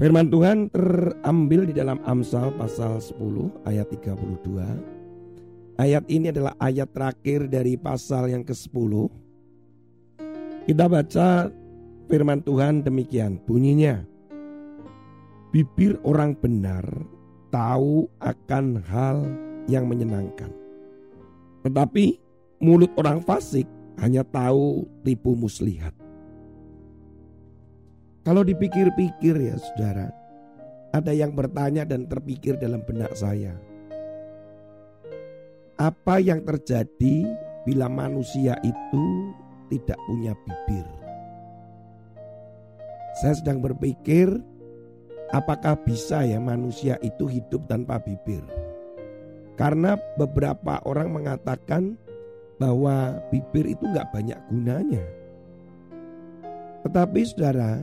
Firman Tuhan terambil di dalam Amsal pasal 10 ayat 32. Ayat ini adalah ayat terakhir dari pasal yang ke-10. Kita baca firman Tuhan demikian bunyinya. Bibir orang benar tahu akan hal yang menyenangkan. Tetapi mulut orang fasik hanya tahu tipu muslihat. Kalau dipikir-pikir ya saudara, ada yang bertanya dan terpikir dalam benak saya. Apa yang terjadi bila manusia itu tidak punya bibir? Saya sedang berpikir, apakah bisa ya manusia itu hidup tanpa bibir? Karena beberapa orang mengatakan bahwa bibir itu nggak banyak gunanya. Tetapi saudara,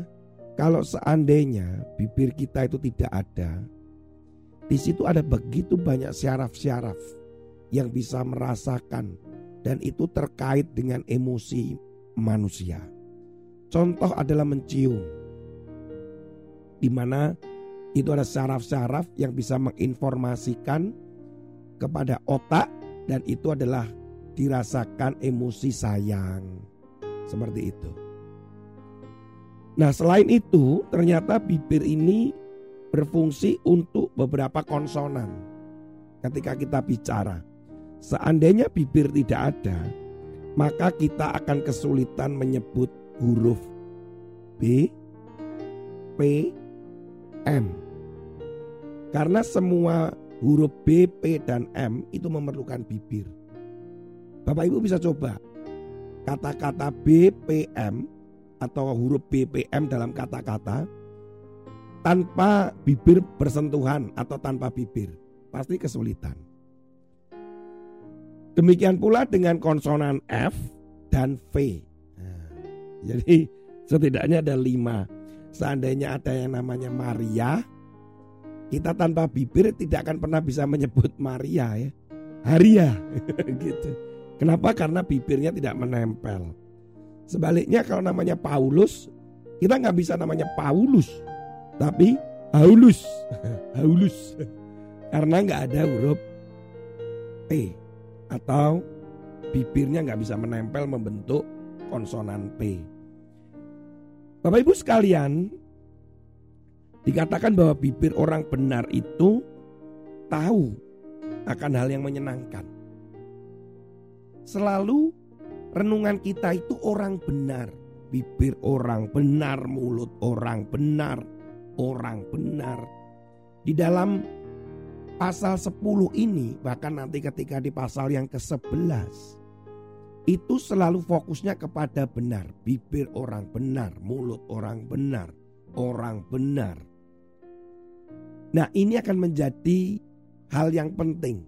kalau seandainya bibir kita itu tidak ada, di situ ada begitu banyak syaraf-syaraf yang bisa merasakan dan itu terkait dengan emosi manusia. Contoh adalah mencium. Di mana itu ada syaraf-syaraf yang bisa menginformasikan kepada otak dan itu adalah dirasakan emosi sayang. Seperti itu. Nah, selain itu, ternyata bibir ini berfungsi untuk beberapa konsonan. Ketika kita bicara, seandainya bibir tidak ada, maka kita akan kesulitan menyebut huruf B, P, M. Karena semua huruf B, P, dan M itu memerlukan bibir. Bapak Ibu bisa coba kata-kata B, P, M atau huruf BPM dalam kata-kata tanpa bibir bersentuhan atau tanpa bibir pasti kesulitan. Demikian pula dengan konsonan F dan V. Nah, jadi setidaknya ada lima. Seandainya ada yang namanya Maria, kita tanpa bibir tidak akan pernah bisa menyebut Maria ya. Haria gitu. Kenapa? Karena bibirnya tidak menempel. Sebaliknya kalau namanya Paulus, kita nggak bisa namanya Paulus, tapi Paulus, Paulus, karena nggak ada huruf P atau bibirnya nggak bisa menempel membentuk konsonan P. Bapak Ibu sekalian, dikatakan bahwa bibir orang benar itu tahu akan hal yang menyenangkan. Selalu renungan kita itu orang benar. Bibir orang benar, mulut orang benar, orang benar. Di dalam pasal 10 ini, bahkan nanti ketika di pasal yang ke-11, itu selalu fokusnya kepada benar. Bibir orang benar, mulut orang benar, orang benar. Nah ini akan menjadi hal yang penting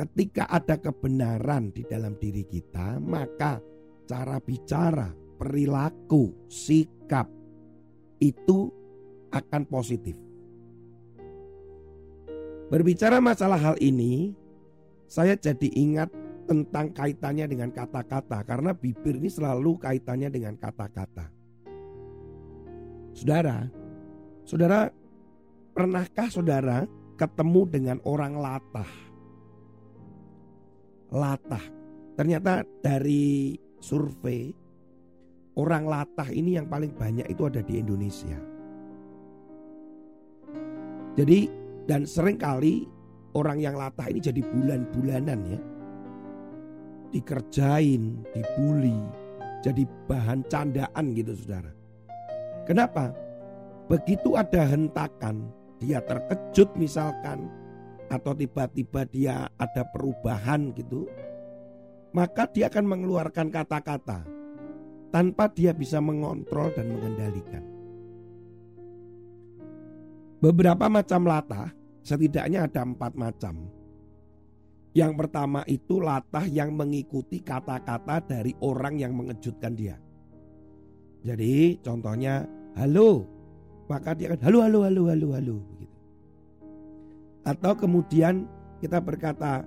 Ketika ada kebenaran di dalam diri kita, maka cara bicara, perilaku, sikap itu akan positif. Berbicara masalah hal ini, saya jadi ingat tentang kaitannya dengan kata-kata karena bibir ini selalu kaitannya dengan kata-kata. Saudara, saudara pernahkah saudara ketemu dengan orang latah? Latah. Ternyata dari survei orang latah ini yang paling banyak itu ada di Indonesia. Jadi dan sering kali orang yang latah ini jadi bulan-bulanan ya. Dikerjain, dibully, jadi bahan candaan gitu saudara. Kenapa? Begitu ada hentakan, dia terkejut misalkan atau tiba-tiba dia ada perubahan gitu, maka dia akan mengeluarkan kata-kata tanpa dia bisa mengontrol dan mengendalikan. Beberapa macam latah setidaknya ada empat macam. Yang pertama itu latah yang mengikuti kata-kata dari orang yang mengejutkan dia. Jadi contohnya halo, maka dia akan halo halo halo halo halo begitu. Atau kemudian kita berkata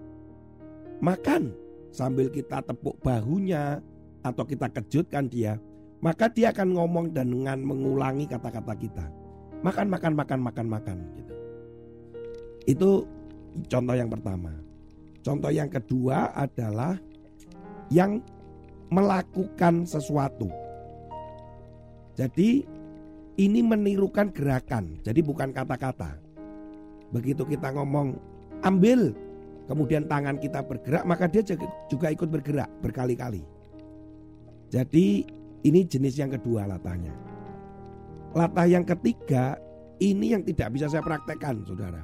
makan sambil kita tepuk bahunya atau kita kejutkan dia, maka dia akan ngomong dan dengan mengulangi kata-kata kita. Makan makan makan makan makan gitu. Itu contoh yang pertama. Contoh yang kedua adalah yang melakukan sesuatu. Jadi ini menirukan gerakan, jadi bukan kata-kata. Begitu kita ngomong ambil, kemudian tangan kita bergerak, maka dia juga ikut bergerak berkali-kali. Jadi ini jenis yang kedua latahnya. Latah yang ketiga ini yang tidak bisa saya praktekkan, saudara.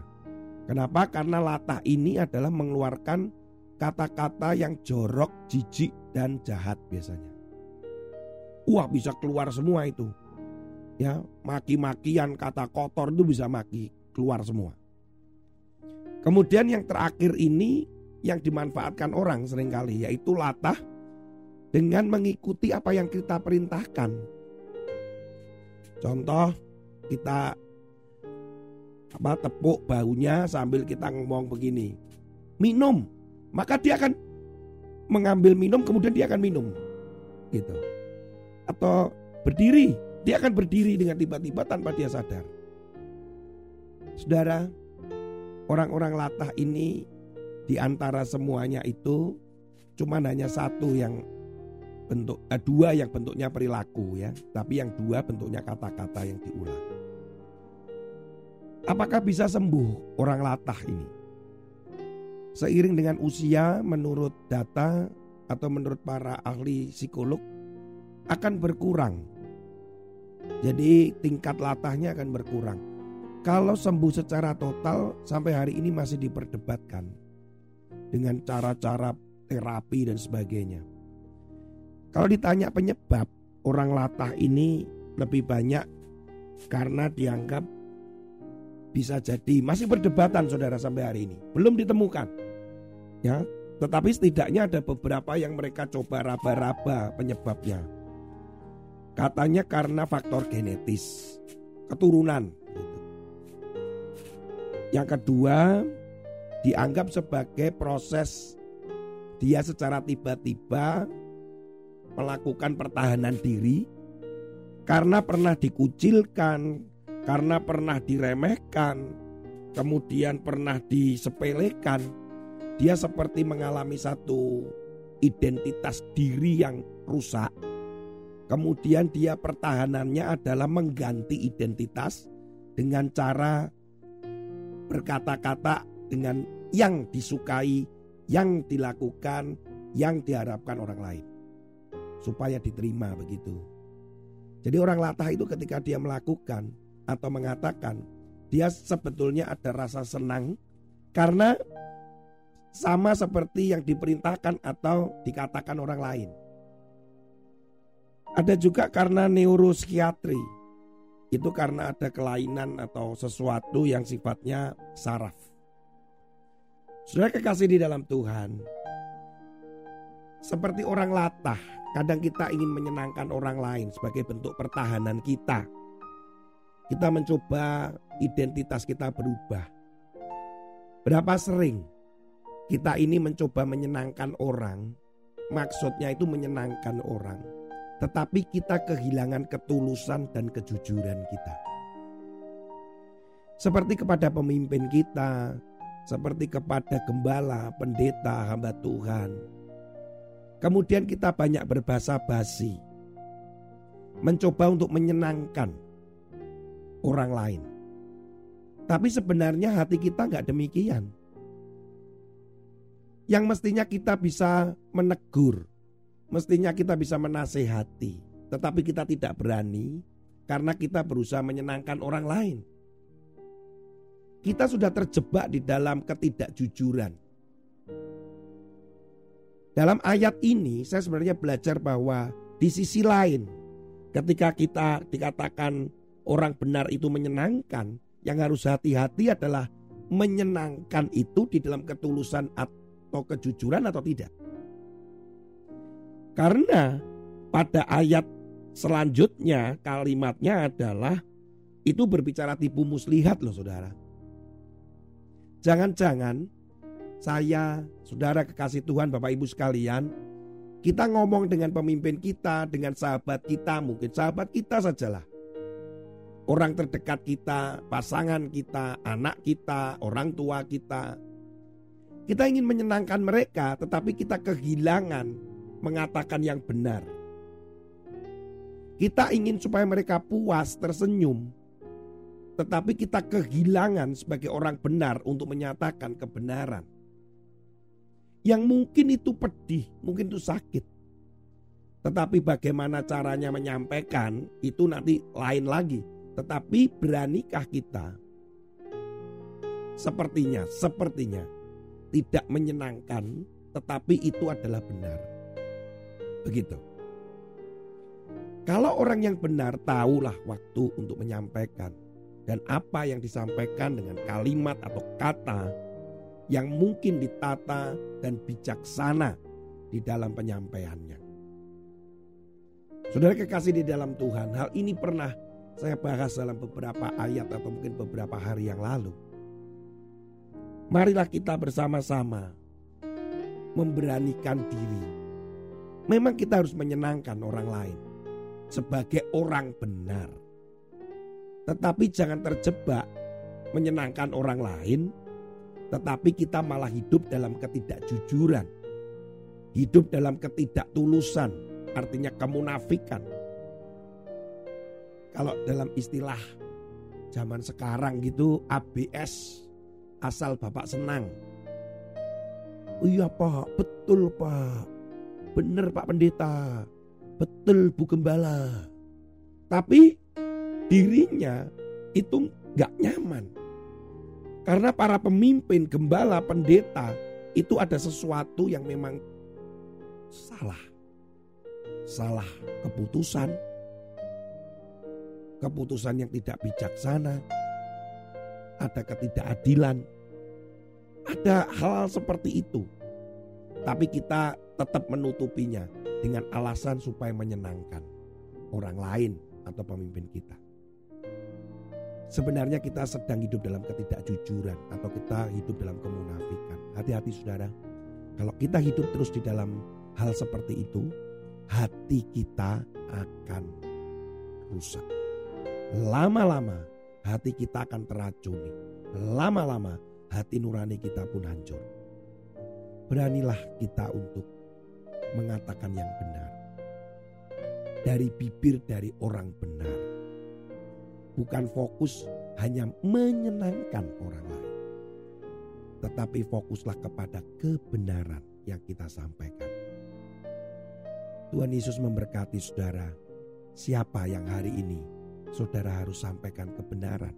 Kenapa? Karena latah ini adalah mengeluarkan kata-kata yang jorok, jijik, dan jahat biasanya. Wah bisa keluar semua itu. Ya, maki-makian kata kotor itu bisa maki keluar semua. Kemudian yang terakhir ini yang dimanfaatkan orang sering kali yaitu latah dengan mengikuti apa yang kita perintahkan. Contoh kita apa tepuk baunya sambil kita ngomong begini. Minum. Maka dia akan mengambil minum kemudian dia akan minum. Gitu. Atau berdiri, dia akan berdiri dengan tiba-tiba tanpa dia sadar. Saudara, orang-orang latah ini di antara semuanya itu cuma hanya satu yang bentuk eh, dua yang bentuknya perilaku ya, tapi yang dua bentuknya kata-kata yang diulang. Apakah bisa sembuh orang latah ini? Seiring dengan usia menurut data atau menurut para ahli psikolog akan berkurang. Jadi tingkat latahnya akan berkurang. Kalau sembuh secara total sampai hari ini masih diperdebatkan dengan cara-cara terapi dan sebagainya. Kalau ditanya penyebab orang latah ini lebih banyak karena dianggap bisa jadi masih perdebatan saudara sampai hari ini. Belum ditemukan. Ya, tetapi setidaknya ada beberapa yang mereka coba raba-raba penyebabnya. Katanya karena faktor genetis, keturunan. Yang kedua, dianggap sebagai proses dia secara tiba-tiba melakukan pertahanan diri karena pernah dikucilkan, karena pernah diremehkan, kemudian pernah disepelekan, dia seperti mengalami satu identitas diri yang rusak. Kemudian dia pertahanannya adalah mengganti identitas dengan cara berkata-kata dengan yang disukai, yang dilakukan, yang diharapkan orang lain. Supaya diterima begitu. Jadi orang latah itu ketika dia melakukan atau mengatakan dia sebetulnya ada rasa senang karena sama seperti yang diperintahkan atau dikatakan orang lain. Ada juga karena neuropsikiatri. Itu karena ada kelainan atau sesuatu yang sifatnya saraf. Sudah kekasih di dalam Tuhan. Seperti orang latah, kadang kita ingin menyenangkan orang lain sebagai bentuk pertahanan kita kita mencoba identitas kita berubah. Berapa sering kita ini mencoba menyenangkan orang, maksudnya itu menyenangkan orang, tetapi kita kehilangan ketulusan dan kejujuran kita. Seperti kepada pemimpin kita, seperti kepada gembala, pendeta, hamba Tuhan. Kemudian kita banyak berbahasa basi, mencoba untuk menyenangkan orang lain. Tapi sebenarnya hati kita nggak demikian. Yang mestinya kita bisa menegur, mestinya kita bisa menasehati, tetapi kita tidak berani karena kita berusaha menyenangkan orang lain. Kita sudah terjebak di dalam ketidakjujuran. Dalam ayat ini saya sebenarnya belajar bahwa di sisi lain ketika kita dikatakan orang benar itu menyenangkan, yang harus hati-hati adalah menyenangkan itu di dalam ketulusan atau kejujuran atau tidak? Karena pada ayat selanjutnya kalimatnya adalah itu berbicara tipu muslihat loh saudara. Jangan-jangan saya, saudara kekasih Tuhan, Bapak Ibu sekalian, kita ngomong dengan pemimpin kita, dengan sahabat kita, mungkin sahabat kita sajalah. Orang terdekat kita, pasangan kita, anak kita, orang tua kita. Kita ingin menyenangkan mereka, tetapi kita kehilangan mengatakan yang benar. Kita ingin supaya mereka puas, tersenyum, tetapi kita kehilangan sebagai orang benar untuk menyatakan kebenaran yang mungkin itu pedih, mungkin itu sakit. Tetapi bagaimana caranya menyampaikan itu nanti lain lagi. Tetapi beranikah kita? Sepertinya, sepertinya tidak menyenangkan, tetapi itu adalah benar. Begitu. Kalau orang yang benar tahulah waktu untuk menyampaikan dan apa yang disampaikan dengan kalimat atau kata yang mungkin ditata dan bijaksana di dalam penyampaiannya. Saudara kekasih di dalam Tuhan, hal ini pernah saya bahas dalam beberapa ayat atau mungkin beberapa hari yang lalu. Marilah kita bersama-sama memberanikan diri. Memang kita harus menyenangkan orang lain sebagai orang benar. Tetapi jangan terjebak menyenangkan orang lain tetapi kita malah hidup dalam ketidakjujuran. Hidup dalam ketidaktulusan, artinya kemunafikan. Kalau dalam istilah zaman sekarang gitu ABS asal Bapak senang. Iya Pak, betul Pak. Bener Pak Pendeta. Betul Bu Gembala. Tapi dirinya itu nggak nyaman karena para pemimpin, gembala, pendeta itu ada sesuatu yang memang salah. Salah keputusan. Keputusan yang tidak bijaksana. Ada ketidakadilan. Ada hal seperti itu. Tapi kita tetap menutupinya dengan alasan supaya menyenangkan orang lain atau pemimpin kita sebenarnya kita sedang hidup dalam ketidakjujuran atau kita hidup dalam kemunafikan. Hati-hati saudara. Kalau kita hidup terus di dalam hal seperti itu, hati kita akan rusak. Lama-lama hati kita akan teracuni. Lama-lama hati nurani kita pun hancur. Beranilah kita untuk mengatakan yang benar. Dari bibir dari orang benar bukan fokus hanya menyenangkan orang lain, tetapi fokuslah kepada kebenaran yang kita sampaikan. Tuhan Yesus memberkati saudara. Siapa yang hari ini saudara harus sampaikan kebenaran?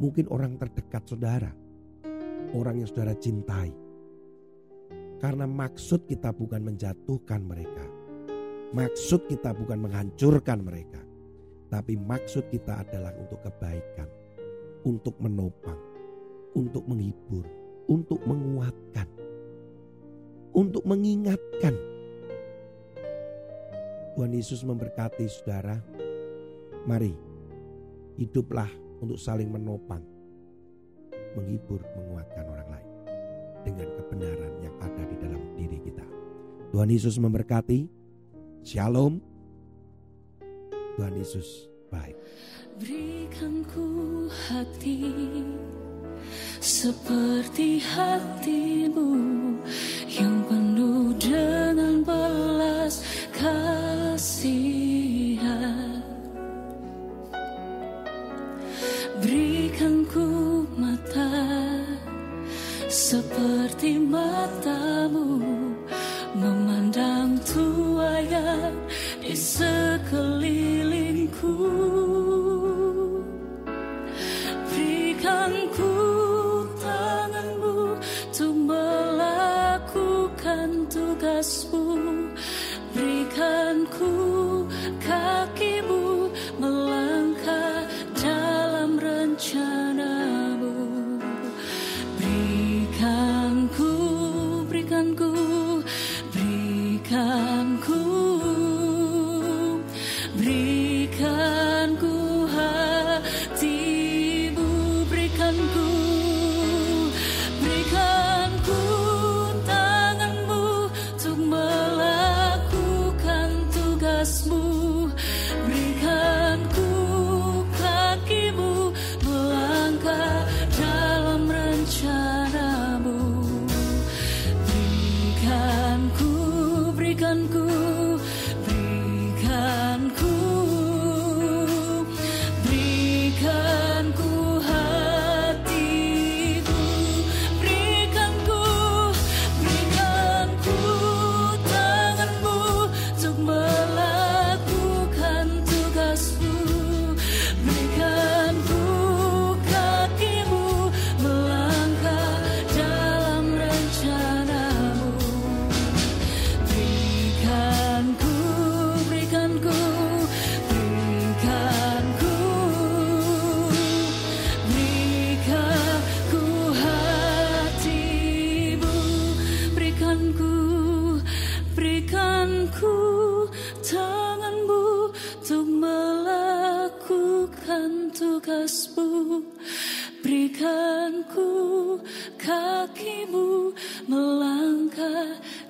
Mungkin orang terdekat saudara, orang yang saudara cintai. Karena maksud kita bukan menjatuhkan mereka, maksud kita bukan menghancurkan mereka, tapi maksud kita adalah untuk kebaikan, untuk menopang, untuk menghibur, untuk menguatkan, untuk mengingatkan. Tuhan Yesus memberkati saudara. Mari hiduplah untuk saling menopang, menghibur, menguatkan orang lain dengan kebenaran yang ada di dalam diri kita. Tuhan Yesus memberkati. Shalom. Tuhan Yesus baik. Berikan ku hati seperti hatimu matamu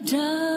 done.